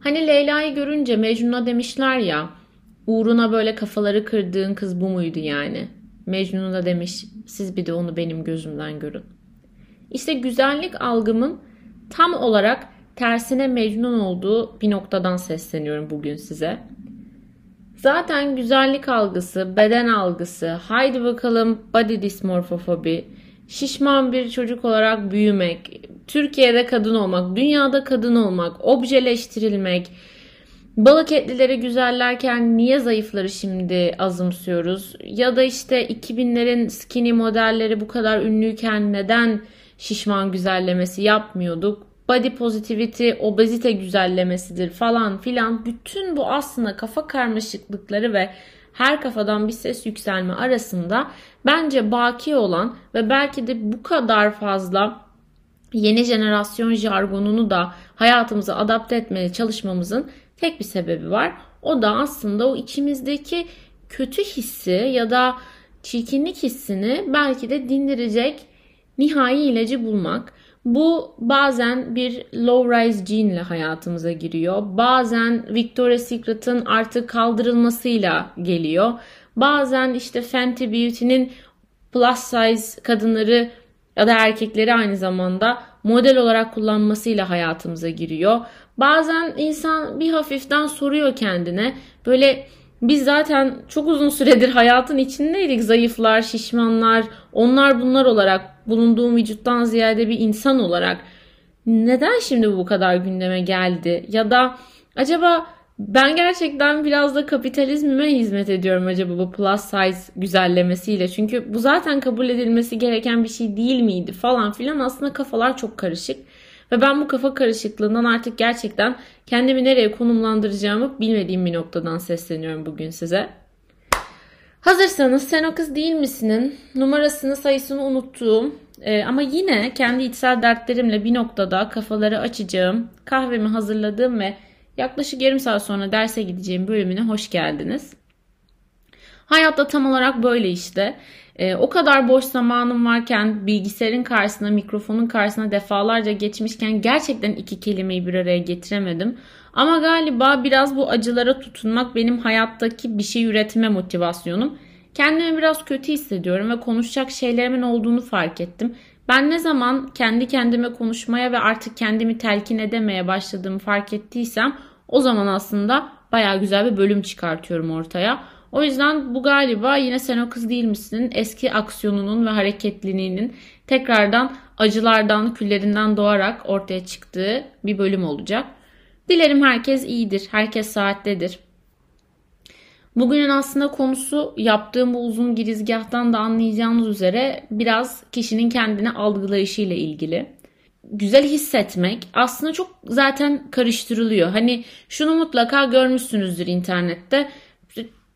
Hani Leyla'yı görünce Mecnun'a demişler ya uğruna böyle kafaları kırdığın kız bu muydu yani? Mecnun da demiş siz bir de onu benim gözümden görün. İşte güzellik algımın tam olarak tersine Mecnun olduğu bir noktadan sesleniyorum bugün size. Zaten güzellik algısı, beden algısı, haydi bakalım body dysmorphofobi, şişman bir çocuk olarak büyümek, Türkiye'de kadın olmak, dünyada kadın olmak, objeleştirilmek, balık etlileri güzellerken niye zayıfları şimdi azımsıyoruz? Ya da işte 2000'lerin skinny modelleri bu kadar ünlüyken neden şişman güzellemesi yapmıyorduk? Body positivity, obezite güzellemesidir falan filan. Bütün bu aslında kafa karmaşıklıkları ve her kafadan bir ses yükselme arasında bence baki olan ve belki de bu kadar fazla yeni jenerasyon jargonunu da hayatımıza adapte etmeye çalışmamızın tek bir sebebi var. O da aslında o içimizdeki kötü hissi ya da çirkinlik hissini belki de dindirecek nihai ilacı bulmak. Bu bazen bir low rise gene ile hayatımıza giriyor. Bazen Victoria's Secret'ın artık kaldırılmasıyla geliyor. Bazen işte Fenty Beauty'nin plus size kadınları ya da erkekleri aynı zamanda model olarak kullanmasıyla hayatımıza giriyor. Bazen insan bir hafiften soruyor kendine. Böyle biz zaten çok uzun süredir hayatın içindeydik. Zayıflar, şişmanlar, onlar bunlar olarak bulunduğum vücuttan ziyade bir insan olarak neden şimdi bu kadar gündeme geldi? Ya da acaba ben gerçekten biraz da kapitalizmime hizmet ediyorum acaba bu plus size güzellemesiyle. Çünkü bu zaten kabul edilmesi gereken bir şey değil miydi falan filan aslında kafalar çok karışık. Ve ben bu kafa karışıklığından artık gerçekten kendimi nereye konumlandıracağımı bilmediğim bir noktadan sesleniyorum bugün size. Hazırsanız sen o kız değil misinin numarasını sayısını unuttuğum e, ama yine kendi içsel dertlerimle bir noktada kafaları açacağım, kahvemi hazırladığım ve yaklaşık yarım saat sonra derse gideceğim bölümüne hoş geldiniz. Hayatta tam olarak böyle işte. E, o kadar boş zamanım varken bilgisayarın karşısına, mikrofonun karşısına defalarca geçmişken gerçekten iki kelimeyi bir araya getiremedim. Ama galiba biraz bu acılara tutunmak benim hayattaki bir şey üretme motivasyonum. Kendimi biraz kötü hissediyorum ve konuşacak şeylerimin olduğunu fark ettim. Ben ne zaman kendi kendime konuşmaya ve artık kendimi telkin edemeye başladığımı fark ettiysem o zaman aslında baya güzel bir bölüm çıkartıyorum ortaya. O yüzden bu galiba yine sen o kız değil misin? Eski aksiyonunun ve hareketliliğinin tekrardan acılardan, küllerinden doğarak ortaya çıktığı bir bölüm olacak. Dilerim herkes iyidir, herkes saattedir. Bugünün aslında konusu yaptığım bu uzun girizgahtan da anlayacağınız üzere biraz kişinin kendini algılayışıyla ilgili. Güzel hissetmek aslında çok zaten karıştırılıyor. Hani şunu mutlaka görmüşsünüzdür internette.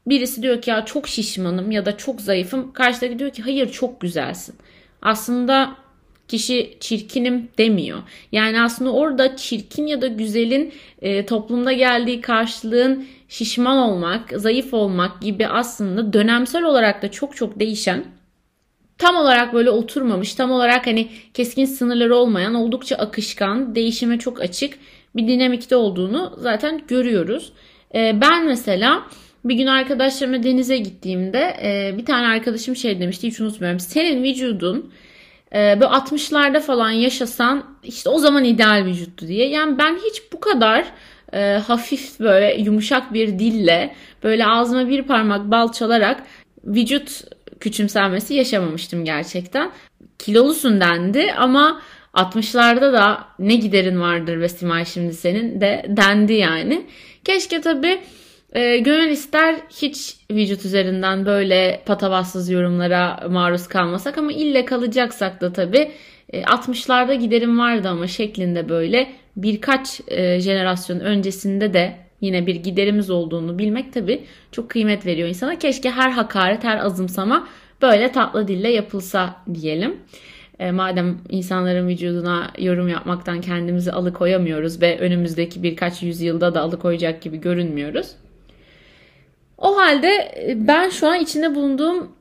Birisi diyor ki ya çok şişmanım ya da çok zayıfım. Karşıdaki diyor ki hayır çok güzelsin. Aslında kişi çirkinim demiyor. Yani aslında orada çirkin ya da güzelin e, toplumda geldiği karşılığın şişman olmak, zayıf olmak gibi aslında dönemsel olarak da çok çok değişen tam olarak böyle oturmamış, tam olarak hani keskin sınırları olmayan, oldukça akışkan, değişime çok açık bir dinamikte olduğunu zaten görüyoruz. E, ben mesela bir gün arkadaşlarımla denize gittiğimde e, bir tane arkadaşım şey demişti hiç unutmuyorum. Senin vücudun e, böyle 60'larda falan yaşasan işte o zaman ideal vücuttu diye. Yani ben hiç bu kadar e, hafif böyle yumuşak bir dille böyle ağzıma bir parmak bal çalarak vücut küçümsenmesi yaşamamıştım gerçekten. Kilolusun dendi ama 60'larda da ne giderin vardır ve Simay şimdi senin de dendi yani. Keşke tabii e, gönül ister hiç vücut üzerinden böyle patavatsız yorumlara maruz kalmasak ama ille kalacaksak da tabii e, 60'larda giderim vardı ama şeklinde böyle birkaç e, jenerasyon öncesinde de yine bir giderimiz olduğunu bilmek tabii çok kıymet veriyor insana. Keşke her hakaret, her azımsama böyle tatlı dille yapılsa diyelim. E, madem insanların vücuduna yorum yapmaktan kendimizi alıkoyamıyoruz ve önümüzdeki birkaç yüzyılda da alıkoyacak gibi görünmüyoruz. O halde e, ben şu an içinde bulunduğum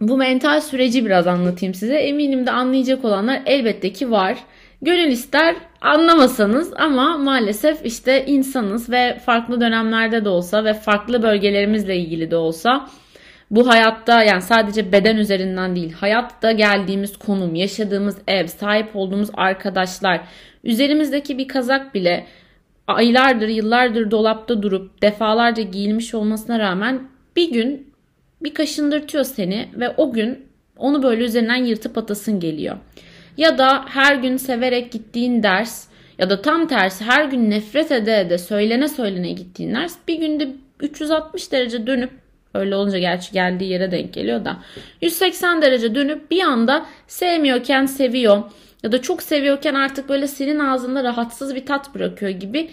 bu mental süreci biraz anlatayım size. Eminim de anlayacak olanlar elbette ki var. Gönül ister anlamasanız ama maalesef işte insanız ve farklı dönemlerde de olsa ve farklı bölgelerimizle ilgili de olsa bu hayatta yani sadece beden üzerinden değil hayatta geldiğimiz konum, yaşadığımız ev, sahip olduğumuz arkadaşlar, üzerimizdeki bir kazak bile aylardır, yıllardır dolapta durup defalarca giyilmiş olmasına rağmen bir gün bir kaşındırtıyor seni ve o gün onu böyle üzerinden yırtıp atasın geliyor. Ya da her gün severek gittiğin ders ya da tam tersi her gün nefret ede ede söylene söylene gittiğin ders bir günde 360 derece dönüp öyle olunca gerçi geldiği yere denk geliyor da 180 derece dönüp bir anda sevmiyorken seviyor ya da çok seviyorken artık böyle senin ağzında rahatsız bir tat bırakıyor gibi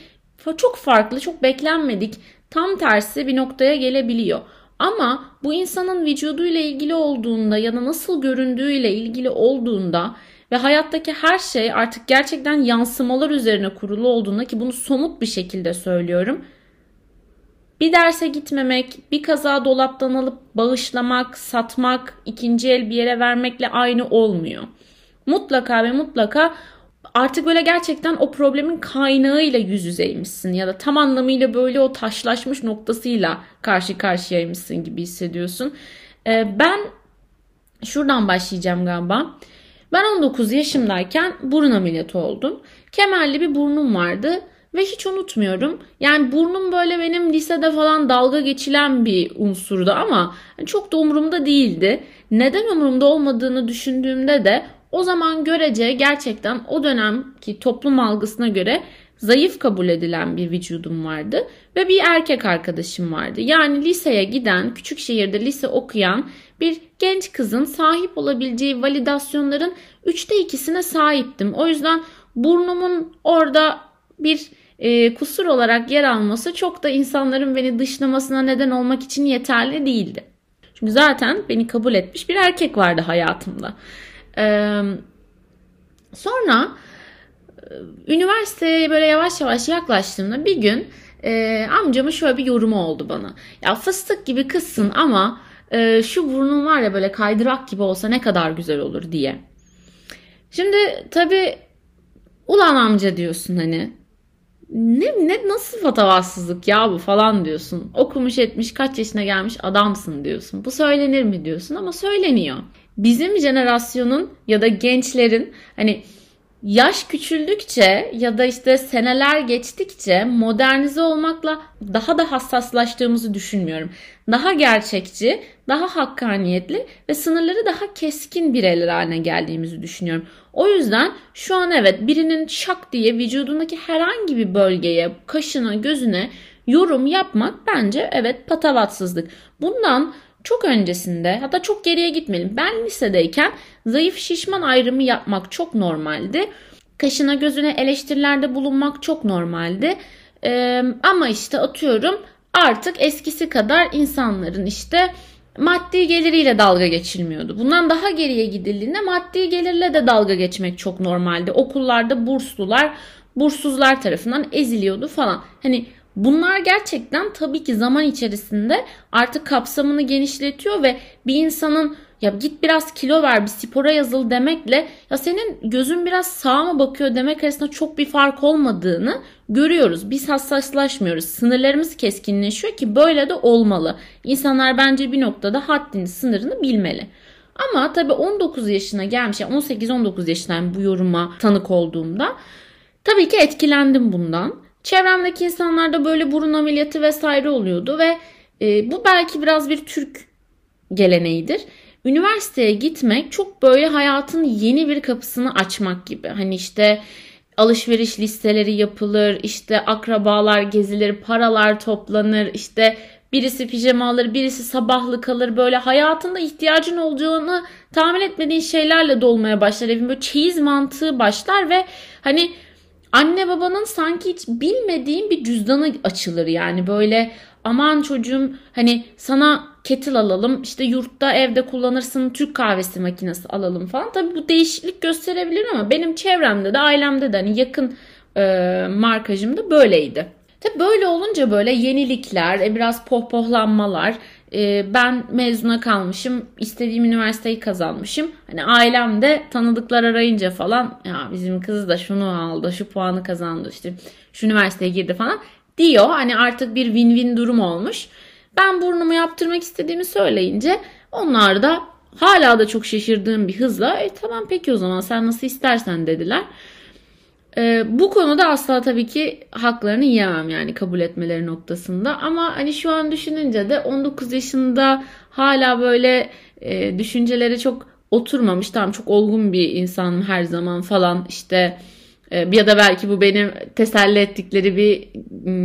çok farklı, çok beklenmedik, tam tersi bir noktaya gelebiliyor. Ama bu insanın vücuduyla ilgili olduğunda ya da nasıl göründüğüyle ilgili olduğunda ve hayattaki her şey artık gerçekten yansımalar üzerine kurulu olduğunda ki bunu somut bir şekilde söylüyorum. Bir derse gitmemek, bir kaza dolaptan alıp bağışlamak, satmak, ikinci el bir yere vermekle aynı olmuyor. Mutlaka ve mutlaka artık böyle gerçekten o problemin kaynağıyla yüz yüzeymişsin ya da tam anlamıyla böyle o taşlaşmış noktasıyla karşı karşıyaymışsın gibi hissediyorsun. Ee, ben şuradan başlayacağım galiba. Ben 19 yaşımdayken burun ameliyatı oldum. Kemerli bir burnum vardı ve hiç unutmuyorum. Yani burnum böyle benim lisede falan dalga geçilen bir unsurdu ama çok da umurumda değildi. Neden umurumda olmadığını düşündüğümde de o zaman görece gerçekten o dönemki toplum algısına göre zayıf kabul edilen bir vücudum vardı ve bir erkek arkadaşım vardı. Yani liseye giden, küçük şehirde lise okuyan bir genç kızın sahip olabileceği validasyonların üçte ikisine sahiptim. O yüzden burnumun orada bir e, kusur olarak yer alması çok da insanların beni dışlamasına neden olmak için yeterli değildi. Çünkü zaten beni kabul etmiş bir erkek vardı hayatımda. Sonra üniversiteye böyle yavaş yavaş yaklaştığımda bir gün e, amcamın şöyle bir yorumu oldu bana. Ya fıstık gibi kızsın ama e, şu burnun var ya böyle kaydırak gibi olsa ne kadar güzel olur diye. Şimdi tabi ulan amca diyorsun hani ne, ne nasıl patavatsızlık ya bu falan diyorsun. Okumuş etmiş kaç yaşına gelmiş adamsın diyorsun. Bu söylenir mi diyorsun ama söyleniyor. Bizim jenerasyonun ya da gençlerin hani yaş küçüldükçe ya da işte seneler geçtikçe modernize olmakla daha da hassaslaştığımızı düşünmüyorum. Daha gerçekçi, daha hakkaniyetli ve sınırları daha keskin bireyler haline geldiğimizi düşünüyorum. O yüzden şu an evet birinin şak diye vücudundaki herhangi bir bölgeye, kaşına, gözüne yorum yapmak bence evet patavatsızlık. Bundan çok öncesinde hatta çok geriye gitmeyelim. Ben lisedeyken zayıf şişman ayrımı yapmak çok normaldi. Kaşına gözüne eleştirilerde bulunmak çok normaldi. Ee, ama işte atıyorum artık eskisi kadar insanların işte maddi geliriyle dalga geçilmiyordu. Bundan daha geriye gidildiğinde maddi gelirle de dalga geçmek çok normaldi. Okullarda burslular burssuzlar tarafından eziliyordu falan. Hani Bunlar gerçekten tabii ki zaman içerisinde artık kapsamını genişletiyor ve bir insanın ya git biraz kilo ver bir spora yazıl demekle ya senin gözün biraz sağa mı bakıyor demek arasında çok bir fark olmadığını görüyoruz. Biz hassaslaşmıyoruz. Sınırlarımız keskinleşiyor ki böyle de olmalı. İnsanlar bence bir noktada haddini, sınırını bilmeli. Ama tabii 19 yaşına gelmiş, yani 18-19 yaşından bu yoruma tanık olduğumda tabii ki etkilendim bundan. Çevremdeki insanlarda böyle burun ameliyatı vesaire oluyordu ve e, bu belki biraz bir Türk geleneğidir. Üniversiteye gitmek çok böyle hayatın yeni bir kapısını açmak gibi. Hani işte alışveriş listeleri yapılır, işte akrabalar gezilir, paralar toplanır, işte birisi pijama alır, birisi sabahlı kalır. Böyle hayatında ihtiyacın olacağını tahmin etmediğin şeylerle dolmaya başlar. Evin böyle çeyiz mantığı başlar ve hani anne babanın sanki hiç bilmediğin bir cüzdanı açılır yani böyle aman çocuğum hani sana kettle alalım işte yurtta evde kullanırsın Türk kahvesi makinesi alalım falan. Tabii bu değişiklik gösterebilir ama benim çevremde de ailemde de hani yakın e, markajım da böyleydi. Tabii böyle olunca böyle yenilikler, e, biraz pohpohlanmalar, e, ben mezuna kalmışım, istediğim üniversiteyi kazanmışım. Hani ailem de tanıdıklar arayınca falan ya bizim kız da şunu aldı, şu puanı kazandı işte şu üniversiteye girdi falan diyor. Hani artık bir win-win durum olmuş. Ben burnumu yaptırmak istediğimi söyleyince onlar da hala da çok şaşırdığım bir hızla e, tamam peki o zaman sen nasıl istersen dediler. E, bu konuda asla tabii ki haklarını yiyemem yani kabul etmeleri noktasında. Ama hani şu an düşününce de 19 yaşında hala böyle e, düşünceleri çok oturmamış. Tamam çok olgun bir insanım her zaman falan işte e, ya da belki bu benim teselli ettikleri bir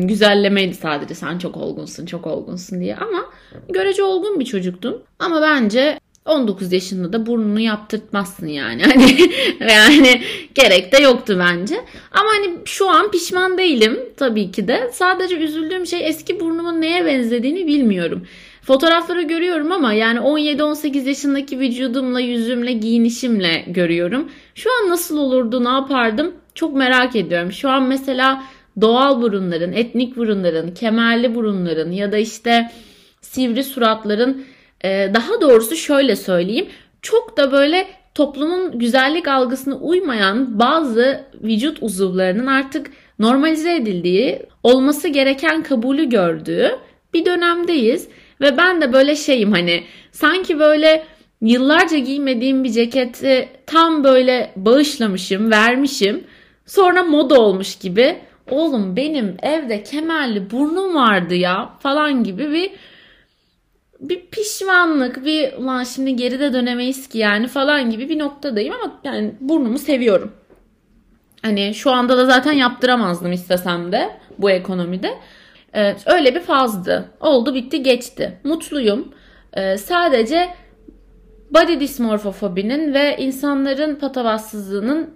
güzellemeydi sadece sen çok olgunsun çok olgunsun diye ama görece olgun bir çocuktum. Ama bence 19 yaşında da burnunu yaptırtmazsın yani. Hani yani gerek de yoktu bence. Ama hani şu an pişman değilim tabii ki de. Sadece üzüldüğüm şey eski burnumun neye benzediğini bilmiyorum. Fotoğrafları görüyorum ama yani 17-18 yaşındaki vücudumla, yüzümle, giyinişimle görüyorum. Şu an nasıl olurdu, ne yapardım çok merak ediyorum. Şu an mesela doğal burunların, etnik burunların, kemerli burunların ya da işte sivri suratların ee, daha doğrusu şöyle söyleyeyim. Çok da böyle toplumun güzellik algısına uymayan bazı vücut uzuvlarının artık normalize edildiği, olması gereken kabulü gördüğü bir dönemdeyiz. Ve ben de böyle şeyim hani sanki böyle yıllarca giymediğim bir ceketi tam böyle bağışlamışım, vermişim. Sonra moda olmuş gibi. Oğlum benim evde kemerli burnum vardı ya falan gibi bir bir pişmanlık, bir ulan şimdi geri de dönemeyiz ki yani falan gibi bir noktadayım ama yani burnumu seviyorum. Hani şu anda da zaten yaptıramazdım istesem de bu ekonomide. Evet, öyle bir fazdı. Oldu bitti geçti. Mutluyum. Ee, sadece body dysmorphofobinin ve insanların patavatsızlığının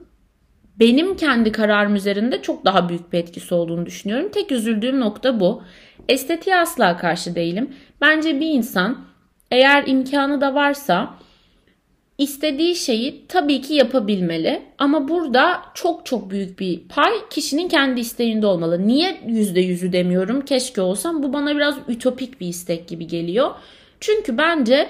benim kendi kararım üzerinde çok daha büyük bir etkisi olduğunu düşünüyorum. Tek üzüldüğüm nokta bu. Estetiğe asla karşı değilim. Bence bir insan eğer imkanı da varsa istediği şeyi tabii ki yapabilmeli. Ama burada çok çok büyük bir pay kişinin kendi isteğinde olmalı. Niye yüzde yüzü demiyorum keşke olsam bu bana biraz ütopik bir istek gibi geliyor. Çünkü bence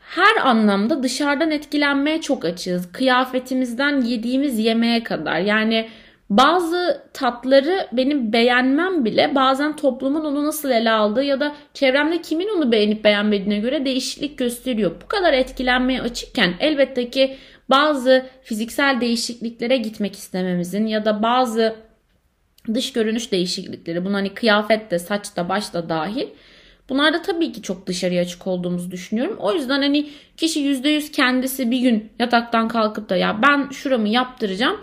her anlamda dışarıdan etkilenmeye çok açığız. Kıyafetimizden yediğimiz yemeğe kadar. Yani bazı tatları benim beğenmem bile bazen toplumun onu nasıl ele aldığı ya da çevremde kimin onu beğenip beğenmediğine göre değişiklik gösteriyor. Bu kadar etkilenmeye açıkken elbette ki bazı fiziksel değişikliklere gitmek istememizin ya da bazı dış görünüş değişiklikleri bunun hani kıyafet de saç da baş da dahil Bunlar da tabii ki çok dışarıya açık olduğumuzu düşünüyorum. O yüzden hani kişi %100 kendisi bir gün yataktan kalkıp da ya ben şuramı yaptıracağım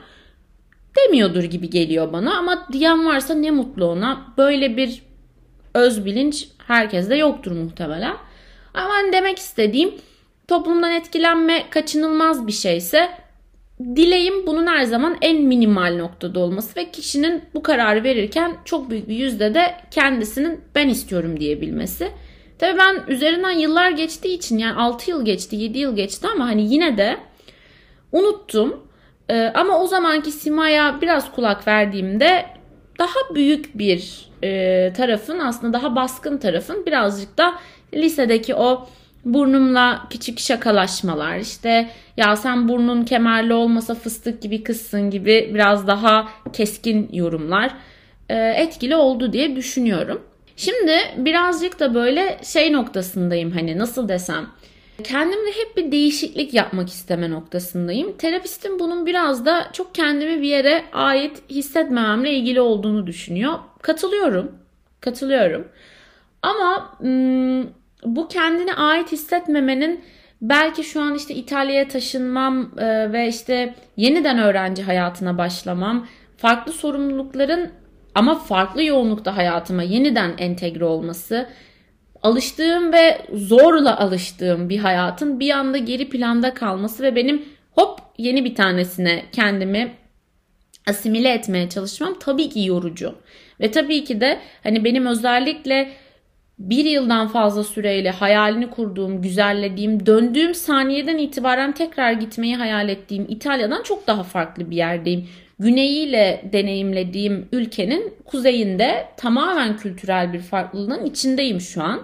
demiyordur gibi geliyor bana. Ama diyen varsa ne mutlu ona. Böyle bir öz bilinç herkeste yoktur muhtemelen. Ama hani demek istediğim toplumdan etkilenme kaçınılmaz bir şeyse dileğim bunun her zaman en minimal noktada olması ve kişinin bu kararı verirken çok büyük bir yüzde de kendisinin ben istiyorum diyebilmesi. Tabii ben üzerinden yıllar geçtiği için yani 6 yıl geçti 7 yıl geçti ama hani yine de unuttum. Ee, ama o zamanki Sima'ya biraz kulak verdiğimde daha büyük bir e, tarafın aslında daha baskın tarafın birazcık da lisedeki o burnumla küçük şakalaşmalar işte ya sen burnun kemerli olmasa fıstık gibi kızsın gibi biraz daha keskin yorumlar e, etkili oldu diye düşünüyorum. Şimdi birazcık da böyle şey noktasındayım hani nasıl desem kendimde hep bir değişiklik yapmak isteme noktasındayım. Terapistim bunun biraz da çok kendimi bir yere ait hissetmememle ilgili olduğunu düşünüyor. Katılıyorum. Katılıyorum. Ama bu kendine ait hissetmemenin belki şu an işte İtalya'ya taşınmam ve işte yeniden öğrenci hayatına başlamam, farklı sorumlulukların ama farklı yoğunlukta hayatıma yeniden entegre olması, alıştığım ve zorla alıştığım bir hayatın bir anda geri planda kalması ve benim hop yeni bir tanesine kendimi asimile etmeye çalışmam tabii ki yorucu. Ve tabii ki de hani benim özellikle bir yıldan fazla süreyle hayalini kurduğum, güzellediğim, döndüğüm saniyeden itibaren tekrar gitmeyi hayal ettiğim İtalya'dan çok daha farklı bir yerdeyim. Güneyiyle deneyimlediğim ülkenin kuzeyinde tamamen kültürel bir farklılığın içindeyim şu an.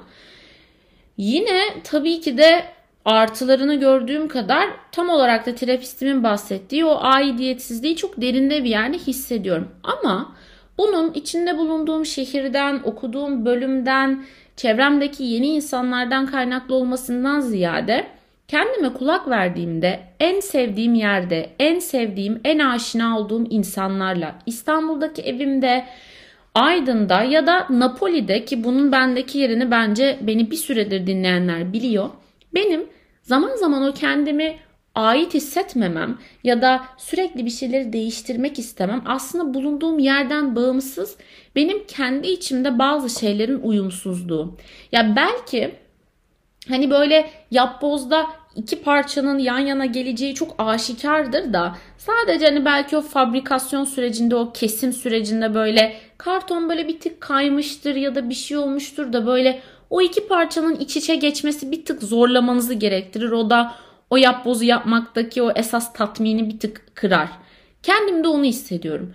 Yine tabii ki de artılarını gördüğüm kadar tam olarak da terapistimin bahsettiği o aidiyetsizliği çok derinde bir yerde hissediyorum. Ama bunun içinde bulunduğum şehirden, okuduğum bölümden, çevremdeki yeni insanlardan kaynaklı olmasından ziyade kendime kulak verdiğimde en sevdiğim yerde, en sevdiğim, en aşina olduğum insanlarla İstanbul'daki evimde, Aydın'da ya da Napoli'de ki bunun bendeki yerini bence beni bir süredir dinleyenler biliyor. Benim zaman zaman o kendimi ait hissetmemem ya da sürekli bir şeyleri değiştirmek istemem aslında bulunduğum yerden bağımsız benim kendi içimde bazı şeylerin uyumsuzluğu. Ya belki hani böyle yapbozda iki parçanın yan yana geleceği çok aşikardır da sadece hani belki o fabrikasyon sürecinde o kesim sürecinde böyle karton böyle bir tık kaymıştır ya da bir şey olmuştur da böyle o iki parçanın iç içe geçmesi bir tık zorlamanızı gerektirir. O da o yapbozu yapmaktaki o esas tatmini bir tık kırar. Kendim de onu hissediyorum.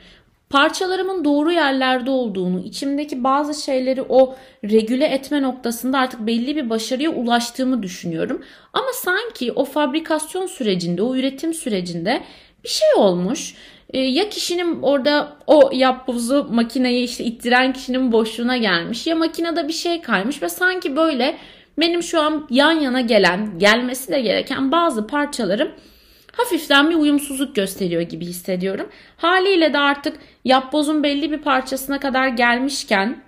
Parçalarımın doğru yerlerde olduğunu, içimdeki bazı şeyleri o regüle etme noktasında artık belli bir başarıya ulaştığımı düşünüyorum. Ama sanki o fabrikasyon sürecinde, o üretim sürecinde bir şey olmuş. Ee, ya kişinin orada o yapbozu makineyi işte ittiren kişinin boşluğuna gelmiş ya makinede bir şey kaymış ve sanki böyle benim şu an yan yana gelen, gelmesi de gereken bazı parçalarım hafiften bir uyumsuzluk gösteriyor gibi hissediyorum. Haliyle de artık yapbozun belli bir parçasına kadar gelmişken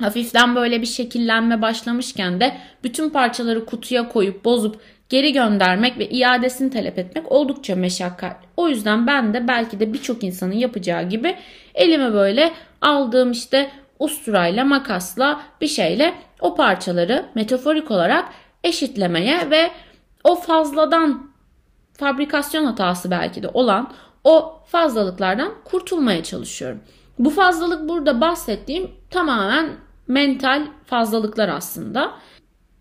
hafiften böyle bir şekillenme başlamışken de bütün parçaları kutuya koyup bozup geri göndermek ve iadesini talep etmek oldukça meşakkatli. O yüzden ben de belki de birçok insanın yapacağı gibi elime böyle aldığım işte usturayla makasla bir şeyle o parçaları metaforik olarak eşitlemeye ve o fazladan fabrikasyon hatası belki de olan o fazlalıklardan kurtulmaya çalışıyorum. Bu fazlalık burada bahsettiğim tamamen mental fazlalıklar aslında.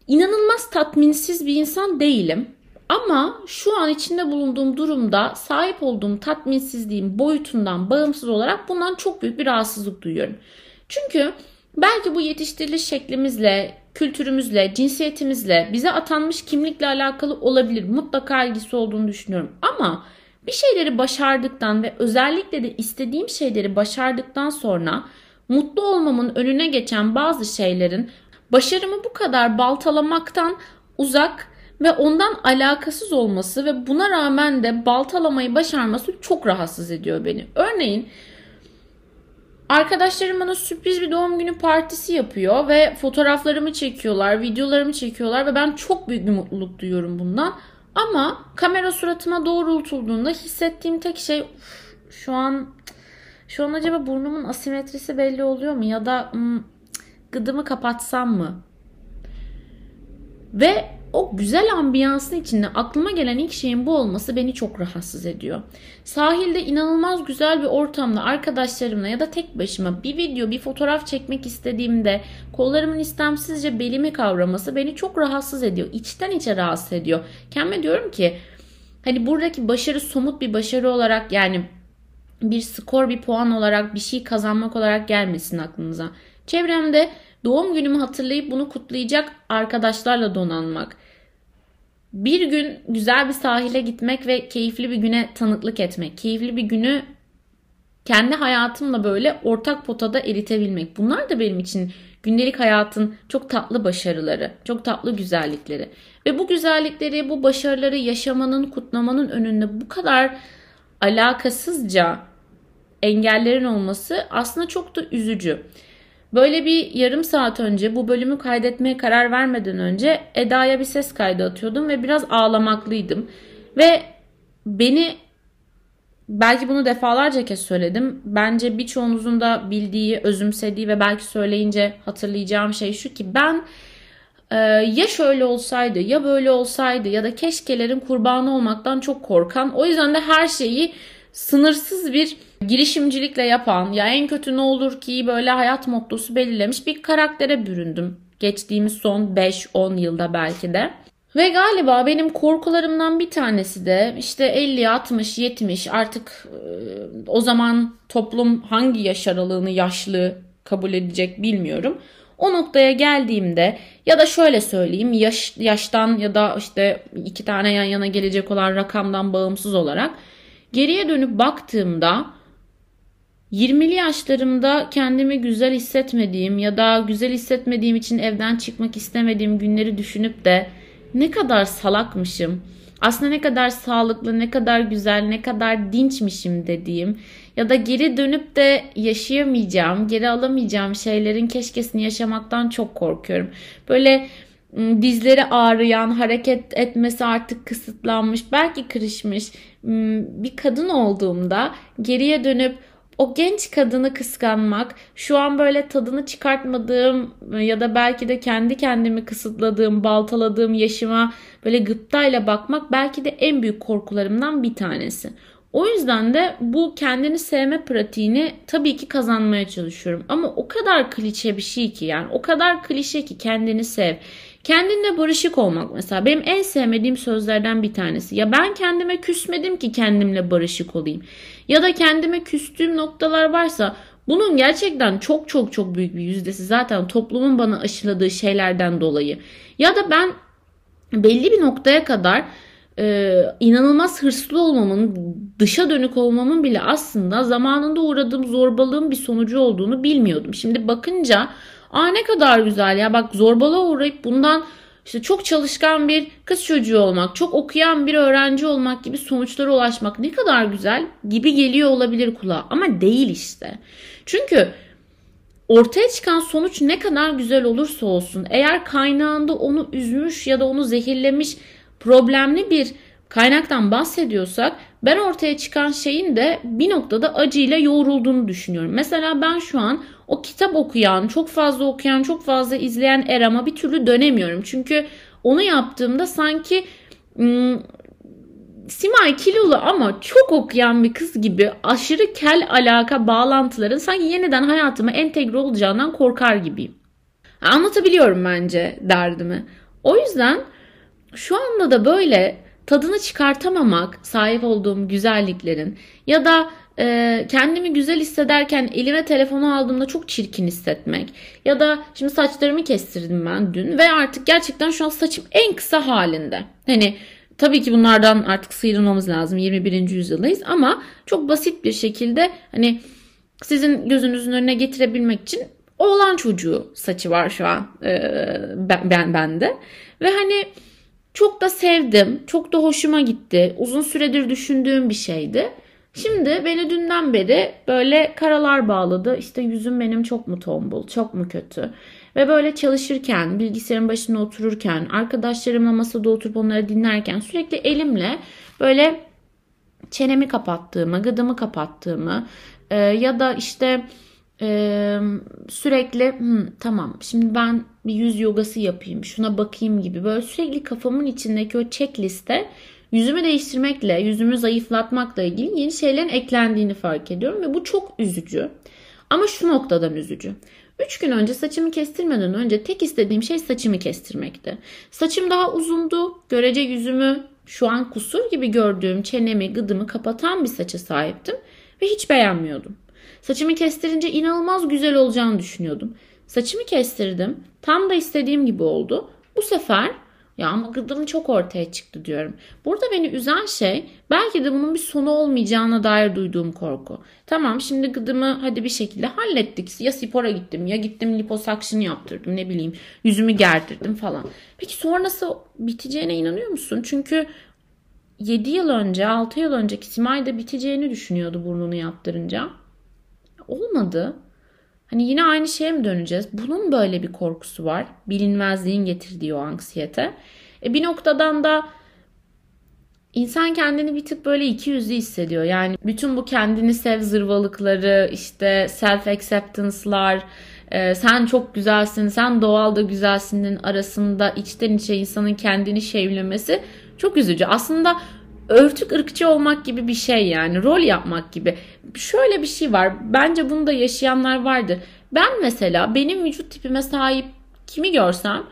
İnanılmaz tatminsiz bir insan değilim. Ama şu an içinde bulunduğum durumda sahip olduğum tatminsizliğin boyutundan bağımsız olarak bundan çok büyük bir rahatsızlık duyuyorum. Çünkü belki bu yetiştiriliş şeklimizle, kültürümüzle, cinsiyetimizle, bize atanmış kimlikle alakalı olabilir. Mutlaka ilgisi olduğunu düşünüyorum. Ama bir şeyleri başardıktan ve özellikle de istediğim şeyleri başardıktan sonra mutlu olmamın önüne geçen bazı şeylerin başarımı bu kadar baltalamaktan uzak ve ondan alakasız olması ve buna rağmen de baltalamayı başarması çok rahatsız ediyor beni. Örneğin Arkadaşlarım bana sürpriz bir doğum günü partisi yapıyor ve fotoğraflarımı çekiyorlar, videolarımı çekiyorlar ve ben çok büyük bir mutluluk duyuyorum bundan. Ama kamera suratıma doğrultulduğunda hissettiğim tek şey şu an şu an acaba burnumun asimetrisi belli oluyor mu ya da hmm, gıdımı kapatsam mı? Ve o güzel ambiyansın içinde aklıma gelen ilk şeyin bu olması beni çok rahatsız ediyor. Sahilde inanılmaz güzel bir ortamda arkadaşlarımla ya da tek başıma bir video, bir fotoğraf çekmek istediğimde kollarımın istemsizce belimi kavraması beni çok rahatsız ediyor. İçten içe rahatsız ediyor. Kendime diyorum ki hani buradaki başarı somut bir başarı olarak yani bir skor, bir puan olarak bir şey kazanmak olarak gelmesin aklınıza. Çevremde doğum günümü hatırlayıp bunu kutlayacak arkadaşlarla donanmak bir gün güzel bir sahile gitmek ve keyifli bir güne tanıklık etmek, keyifli bir günü kendi hayatımla böyle ortak potada eritebilmek. Bunlar da benim için gündelik hayatın çok tatlı başarıları, çok tatlı güzellikleri. Ve bu güzellikleri, bu başarıları yaşamanın, kutlamanın önünde bu kadar alakasızca engellerin olması aslında çok da üzücü. Böyle bir yarım saat önce bu bölümü kaydetmeye karar vermeden önce Eda'ya bir ses kaydı atıyordum ve biraz ağlamaklıydım. Ve beni belki bunu defalarca kez söyledim. Bence birçoğunuzun da bildiği, özümsediği ve belki söyleyince hatırlayacağım şey şu ki ben e, ya şöyle olsaydı ya böyle olsaydı ya da keşkelerin kurbanı olmaktan çok korkan o yüzden de her şeyi sınırsız bir girişimcilikle yapan ya en kötü ne olur ki böyle hayat mottosu belirlemiş bir karaktere büründüm. Geçtiğimiz son 5-10 yılda belki de. Ve galiba benim korkularımdan bir tanesi de işte 50, 60, 70 artık o zaman toplum hangi yaş aralığını yaşlı kabul edecek bilmiyorum. O noktaya geldiğimde ya da şöyle söyleyeyim yaş, yaştan ya da işte iki tane yan yana gelecek olan rakamdan bağımsız olarak geriye dönüp baktığımda 20'li yaşlarımda kendimi güzel hissetmediğim ya da güzel hissetmediğim için evden çıkmak istemediğim günleri düşünüp de ne kadar salakmışım. Aslında ne kadar sağlıklı, ne kadar güzel, ne kadar dinçmişim dediğim ya da geri dönüp de yaşayamayacağım, geri alamayacağım şeylerin keşkesini yaşamaktan çok korkuyorum. Böyle ıı, dizleri ağrıyan, hareket etmesi artık kısıtlanmış, belki kırışmış bir kadın olduğumda geriye dönüp o genç kadını kıskanmak, şu an böyle tadını çıkartmadığım ya da belki de kendi kendimi kısıtladığım, baltaladığım yaşıma böyle gıptayla bakmak belki de en büyük korkularımdan bir tanesi. O yüzden de bu kendini sevme pratiğini tabii ki kazanmaya çalışıyorum. Ama o kadar klişe bir şey ki yani o kadar klişe ki kendini sev. Kendinle barışık olmak mesela benim en sevmediğim sözlerden bir tanesi. Ya ben kendime küsmedim ki kendimle barışık olayım. Ya da kendime küstüğüm noktalar varsa bunun gerçekten çok çok çok büyük bir yüzdesi zaten toplumun bana aşıladığı şeylerden dolayı. Ya da ben belli bir noktaya kadar e, inanılmaz hırslı olmamın, dışa dönük olmamın bile aslında zamanında uğradığım zorbalığın bir sonucu olduğunu bilmiyordum. Şimdi bakınca aa ne kadar güzel ya bak zorbalığa uğrayıp bundan işte çok çalışkan bir kız çocuğu olmak, çok okuyan bir öğrenci olmak gibi sonuçlara ulaşmak ne kadar güzel gibi geliyor olabilir kulağa ama değil işte. Çünkü ortaya çıkan sonuç ne kadar güzel olursa olsun eğer kaynağında onu üzmüş ya da onu zehirlemiş problemli bir kaynaktan bahsediyorsak ben ortaya çıkan şeyin de bir noktada acıyla yoğrulduğunu düşünüyorum. Mesela ben şu an o kitap okuyan, çok fazla okuyan, çok fazla izleyen Eram'a bir türlü dönemiyorum. Çünkü onu yaptığımda sanki ım, Simay kilolu ama çok okuyan bir kız gibi aşırı kel alaka bağlantıların sanki yeniden hayatıma entegre olacağından korkar gibiyim. Anlatabiliyorum bence derdimi. O yüzden şu anda da böyle tadını çıkartamamak sahip olduğum güzelliklerin ya da e, kendimi güzel hissederken elime telefonu aldığımda çok çirkin hissetmek ya da şimdi saçlarımı kestirdim ben dün ve artık gerçekten şu an saçım en kısa halinde. Hani tabii ki bunlardan artık sıyrılmamız lazım 21. yüzyıldayız ama çok basit bir şekilde hani sizin gözünüzün önüne getirebilmek için oğlan çocuğu saçı var şu an e, ben, ben bende ve hani çok da sevdim. Çok da hoşuma gitti. Uzun süredir düşündüğüm bir şeydi. Şimdi beni dünden beri böyle karalar bağladı. İşte yüzüm benim çok mu tombul, çok mu kötü? Ve böyle çalışırken, bilgisayarın başında otururken, arkadaşlarımla masada oturup onları dinlerken sürekli elimle böyle çenemi kapattığımı, gıdımı kapattığımı e, ya da işte ee, sürekli Hı, tamam şimdi ben bir yüz yogası yapayım şuna bakayım gibi böyle sürekli kafamın içindeki o checkliste yüzümü değiştirmekle yüzümü zayıflatmakla ilgili yeni şeylerin eklendiğini fark ediyorum ve bu çok üzücü ama şu noktadan üzücü 3 gün önce saçımı kestirmeden önce tek istediğim şey saçımı kestirmekti. Saçım daha uzundu. Görece yüzümü şu an kusur gibi gördüğüm çenemi, gıdımı kapatan bir saça sahiptim ve hiç beğenmiyordum. Saçımı kestirince inanılmaz güzel olacağını düşünüyordum. Saçımı kestirdim. Tam da istediğim gibi oldu. Bu sefer ya ama gıdım çok ortaya çıktı diyorum. Burada beni üzen şey belki de bunun bir sonu olmayacağına dair duyduğum korku. Tamam şimdi gıdımı hadi bir şekilde hallettik. Ya spora gittim ya gittim liposuction yaptırdım ne bileyim yüzümü gerdirdim falan. Peki sonrası biteceğine inanıyor musun? Çünkü 7 yıl önce 6 yıl önceki Simay biteceğini düşünüyordu burnunu yaptırınca olmadı. Hani yine aynı şeye mi döneceğiz? Bunun böyle bir korkusu var. Bilinmezliğin getirdiği o anksiyete. E bir noktadan da insan kendini bir tık böyle iki yüzlü hissediyor. Yani bütün bu kendini sev zırvalıkları, işte self acceptance'lar, e, sen çok güzelsin, sen doğal da güzelsinin arasında içten içe insanın kendini şevlemesi çok üzücü. Aslında örtük ırkçı olmak gibi bir şey yani rol yapmak gibi. Şöyle bir şey var bence bunu da yaşayanlar vardır. Ben mesela benim vücut tipime sahip kimi görsem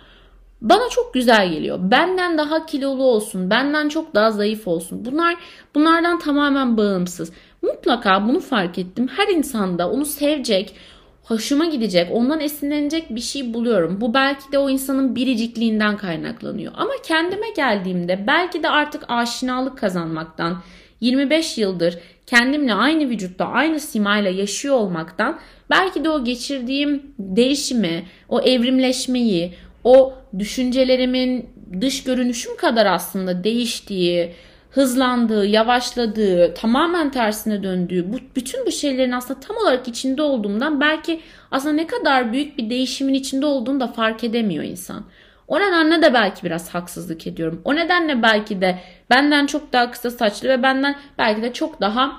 bana çok güzel geliyor. Benden daha kilolu olsun, benden çok daha zayıf olsun. Bunlar bunlardan tamamen bağımsız. Mutlaka bunu fark ettim. Her insanda onu sevecek, hoşuma gidecek, ondan esinlenecek bir şey buluyorum. Bu belki de o insanın biricikliğinden kaynaklanıyor. Ama kendime geldiğimde belki de artık aşinalık kazanmaktan, 25 yıldır kendimle aynı vücutta, aynı simayla yaşıyor olmaktan belki de o geçirdiğim değişimi, o evrimleşmeyi, o düşüncelerimin dış görünüşüm kadar aslında değiştiği, hızlandığı, yavaşladığı, tamamen tersine döndüğü, bu, bütün bu şeylerin aslında tam olarak içinde olduğumdan belki aslında ne kadar büyük bir değişimin içinde olduğunu da fark edemiyor insan. O nedenle de belki biraz haksızlık ediyorum. O nedenle belki de benden çok daha kısa saçlı ve benden belki de çok daha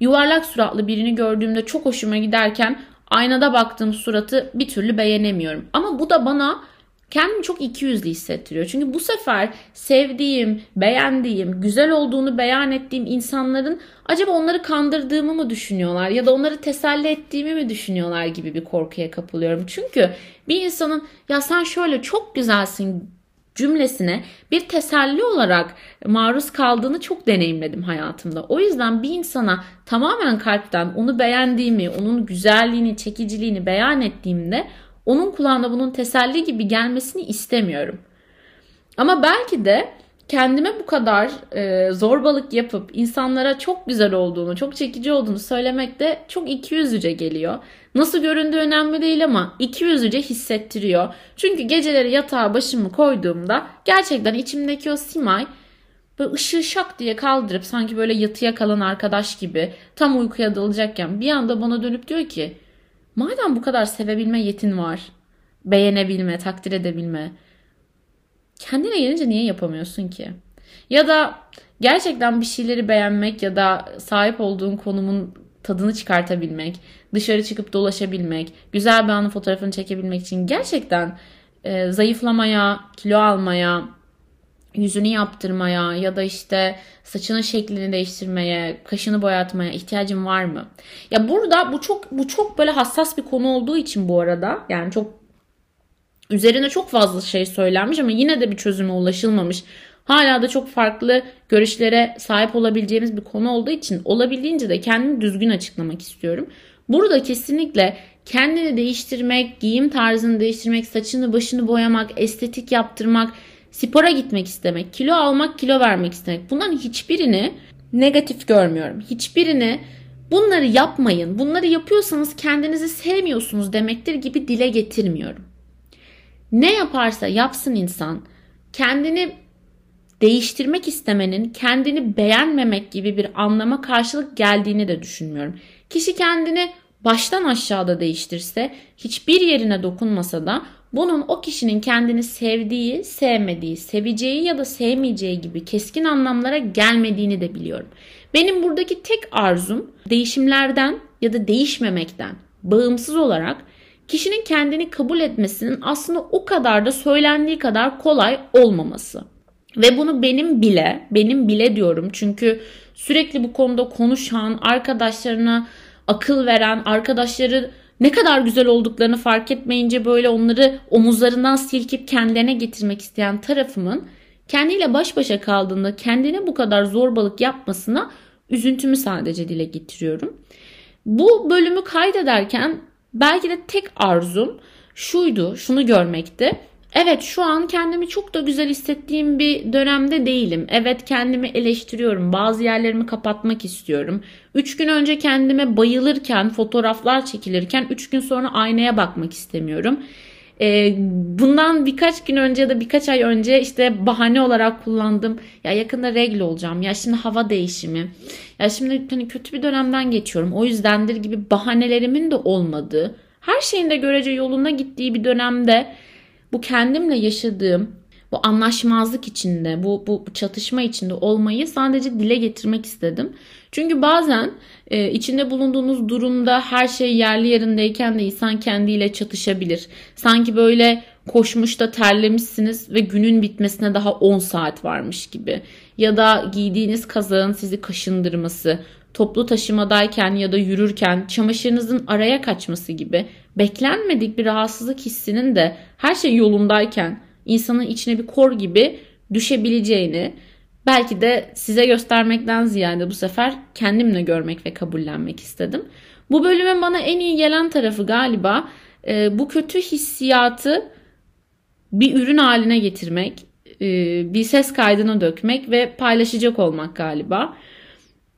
yuvarlak suratlı birini gördüğümde çok hoşuma giderken aynada baktığım suratı bir türlü beğenemiyorum. Ama bu da bana kendimi çok ikiyüzlü hissettiriyor. Çünkü bu sefer sevdiğim, beğendiğim, güzel olduğunu beyan ettiğim insanların acaba onları kandırdığımı mı düşünüyorlar ya da onları teselli ettiğimi mi düşünüyorlar gibi bir korkuya kapılıyorum. Çünkü bir insanın ya sen şöyle çok güzelsin cümlesine bir teselli olarak maruz kaldığını çok deneyimledim hayatımda. O yüzden bir insana tamamen kalpten onu beğendiğimi, onun güzelliğini, çekiciliğini beyan ettiğimde onun kulağına bunun teselli gibi gelmesini istemiyorum. Ama belki de kendime bu kadar e, zorbalık yapıp insanlara çok güzel olduğunu, çok çekici olduğunu söylemek de çok ikiyüzlüce geliyor. Nasıl göründüğü önemli değil ama ikiyüzlüce hissettiriyor. Çünkü geceleri yatağa başımı koyduğumda gerçekten içimdeki o simay böyle ışığı şak diye kaldırıp sanki böyle yatıya kalan arkadaş gibi tam uykuya dalacakken bir anda bana dönüp diyor ki Madem bu kadar sevebilme yetin var, beğenebilme, takdir edebilme, kendine gelince niye yapamıyorsun ki? Ya da gerçekten bir şeyleri beğenmek ya da sahip olduğun konumun tadını çıkartabilmek, dışarı çıkıp dolaşabilmek, güzel bir anın fotoğrafını çekebilmek için gerçekten e, zayıflamaya, kilo almaya, yüzünü yaptırmaya ya da işte saçının şeklini değiştirmeye, kaşını boyatmaya ihtiyacın var mı? Ya burada bu çok bu çok böyle hassas bir konu olduğu için bu arada yani çok üzerine çok fazla şey söylenmiş ama yine de bir çözüme ulaşılmamış. Hala da çok farklı görüşlere sahip olabileceğimiz bir konu olduğu için olabildiğince de kendimi düzgün açıklamak istiyorum. Burada kesinlikle kendini değiştirmek, giyim tarzını değiştirmek, saçını başını boyamak, estetik yaptırmak, spora gitmek istemek, kilo almak, kilo vermek istemek. Bunların hiçbirini negatif görmüyorum. Hiçbirini bunları yapmayın. Bunları yapıyorsanız kendinizi sevmiyorsunuz demektir gibi dile getirmiyorum. Ne yaparsa yapsın insan kendini değiştirmek istemenin kendini beğenmemek gibi bir anlama karşılık geldiğini de düşünmüyorum. Kişi kendini baştan aşağıda değiştirse, hiçbir yerine dokunmasa da bunun o kişinin kendini sevdiği, sevmediği, seveceği ya da sevmeyeceği gibi keskin anlamlara gelmediğini de biliyorum. Benim buradaki tek arzum değişimlerden ya da değişmemekten bağımsız olarak kişinin kendini kabul etmesinin aslında o kadar da söylendiği kadar kolay olmaması. Ve bunu benim bile, benim bile diyorum çünkü sürekli bu konuda konuşan, arkadaşlarına akıl veren, arkadaşları ne kadar güzel olduklarını fark etmeyince böyle onları omuzlarından silkip kendilerine getirmek isteyen tarafımın kendiyle baş başa kaldığında kendine bu kadar zorbalık yapmasına üzüntümü sadece dile getiriyorum. Bu bölümü kaydederken belki de tek arzum şuydu, şunu görmekti. Evet şu an kendimi çok da güzel hissettiğim bir dönemde değilim. Evet kendimi eleştiriyorum. Bazı yerlerimi kapatmak istiyorum. 3 gün önce kendime bayılırken, fotoğraflar çekilirken 3 gün sonra aynaya bakmak istemiyorum. Ee, bundan birkaç gün önce ya da birkaç ay önce işte bahane olarak kullandım. Ya yakında regl olacağım. Ya şimdi hava değişimi. Ya şimdi hani kötü bir dönemden geçiyorum. O yüzdendir gibi bahanelerimin de olmadığı, her şeyin de görece yoluna gittiği bir dönemde bu kendimle yaşadığım bu anlaşmazlık içinde, bu, bu çatışma içinde olmayı sadece dile getirmek istedim. Çünkü bazen e, içinde bulunduğunuz durumda her şey yerli yerindeyken de insan kendiyle çatışabilir. Sanki böyle koşmuş da terlemişsiniz ve günün bitmesine daha 10 saat varmış gibi. Ya da giydiğiniz kazağın sizi kaşındırması, toplu taşımadayken ya da yürürken çamaşırınızın araya kaçması gibi beklenmedik bir rahatsızlık hissinin de her şey yolundayken insanın içine bir kor gibi düşebileceğini belki de size göstermekten ziyade bu sefer kendimle görmek ve kabullenmek istedim. Bu bölümün bana en iyi gelen tarafı galiba e, bu kötü hissiyatı bir ürün haline getirmek, e, bir ses kaydına dökmek ve paylaşacak olmak galiba.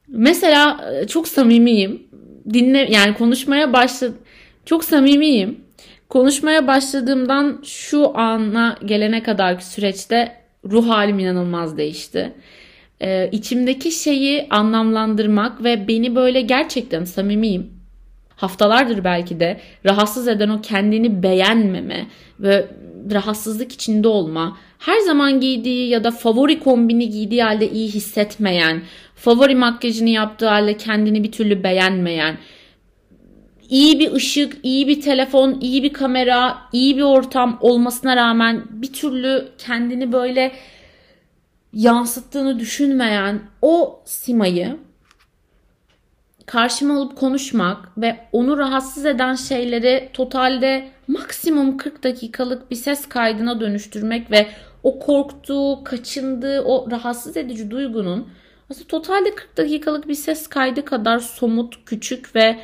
Mesela e, çok samimiyim. Dinle yani konuşmaya başladı çok samimiyim. Konuşmaya başladığımdan şu ana gelene kadarki süreçte ruh halim inanılmaz değişti. Ee, içimdeki şeyi anlamlandırmak ve beni böyle gerçekten samimiyim. Haftalardır belki de rahatsız eden o kendini beğenmeme ve rahatsızlık içinde olma, her zaman giydiği ya da favori kombini giydiği halde iyi hissetmeyen, favori makyajını yaptığı halde kendini bir türlü beğenmeyen, iyi bir ışık, iyi bir telefon, iyi bir kamera, iyi bir ortam olmasına rağmen bir türlü kendini böyle yansıttığını düşünmeyen o simayı karşıma alıp konuşmak ve onu rahatsız eden şeyleri totalde maksimum 40 dakikalık bir ses kaydına dönüştürmek ve o korktuğu, kaçındığı, o rahatsız edici duygunun aslında totalde 40 dakikalık bir ses kaydı kadar somut, küçük ve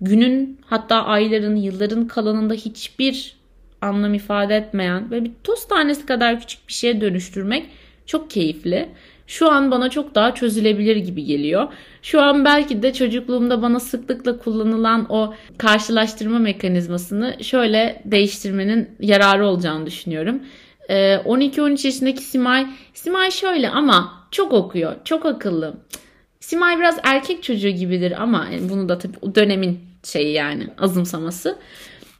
günün hatta ayların, yılların kalanında hiçbir anlam ifade etmeyen ve bir toz tanesi kadar küçük bir şeye dönüştürmek çok keyifli. Şu an bana çok daha çözülebilir gibi geliyor. Şu an belki de çocukluğumda bana sıklıkla kullanılan o karşılaştırma mekanizmasını şöyle değiştirmenin yararı olacağını düşünüyorum. 12-13 ee, yaşındaki Simay, Simay şöyle ama çok okuyor, çok akıllı. Simay biraz erkek çocuğu gibidir ama bunu da tabii dönemin şeyi yani azımsaması.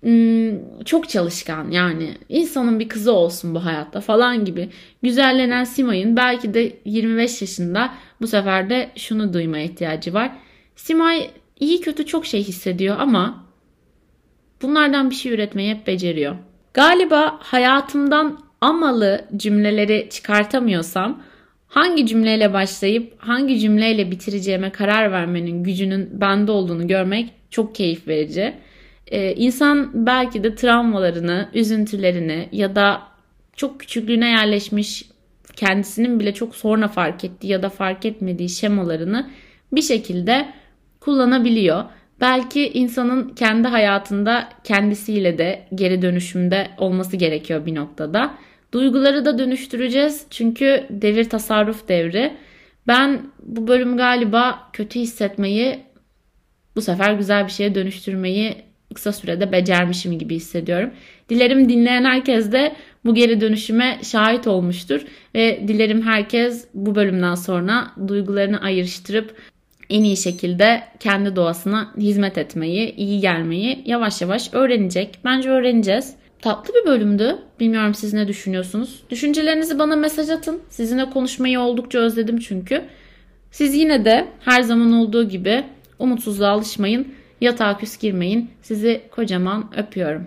Hmm, çok çalışkan yani insanın bir kızı olsun bu hayatta falan gibi güzellenen Simay'ın belki de 25 yaşında bu sefer de şunu duymaya ihtiyacı var. Simay iyi kötü çok şey hissediyor ama bunlardan bir şey üretmeyi hep beceriyor. Galiba hayatımdan amalı cümleleri çıkartamıyorsam hangi cümleyle başlayıp hangi cümleyle bitireceğime karar vermenin gücünün bende olduğunu görmek çok keyif verici. Ee, insan belki de travmalarını, üzüntülerini ya da çok küçüklüğüne yerleşmiş kendisinin bile çok sonra fark ettiği ya da fark etmediği şemalarını bir şekilde kullanabiliyor. Belki insanın kendi hayatında kendisiyle de geri dönüşümde olması gerekiyor bir noktada. Duyguları da dönüştüreceğiz çünkü devir tasarruf devri. Ben bu bölüm galiba kötü hissetmeyi bu sefer güzel bir şeye dönüştürmeyi kısa sürede becermişim gibi hissediyorum. Dilerim dinleyen herkes de bu geri dönüşüme şahit olmuştur ve dilerim herkes bu bölümden sonra duygularını ayrıştırıp en iyi şekilde kendi doğasına hizmet etmeyi, iyi gelmeyi yavaş yavaş öğrenecek. Bence öğreneceğiz. Tatlı bir bölümdü. Bilmiyorum siz ne düşünüyorsunuz? Düşüncelerinizi bana mesaj atın. Sizinle konuşmayı oldukça özledim çünkü. Siz yine de her zaman olduğu gibi umutsuzluğa alışmayın. Yatağa küs girmeyin. Sizi kocaman öpüyorum.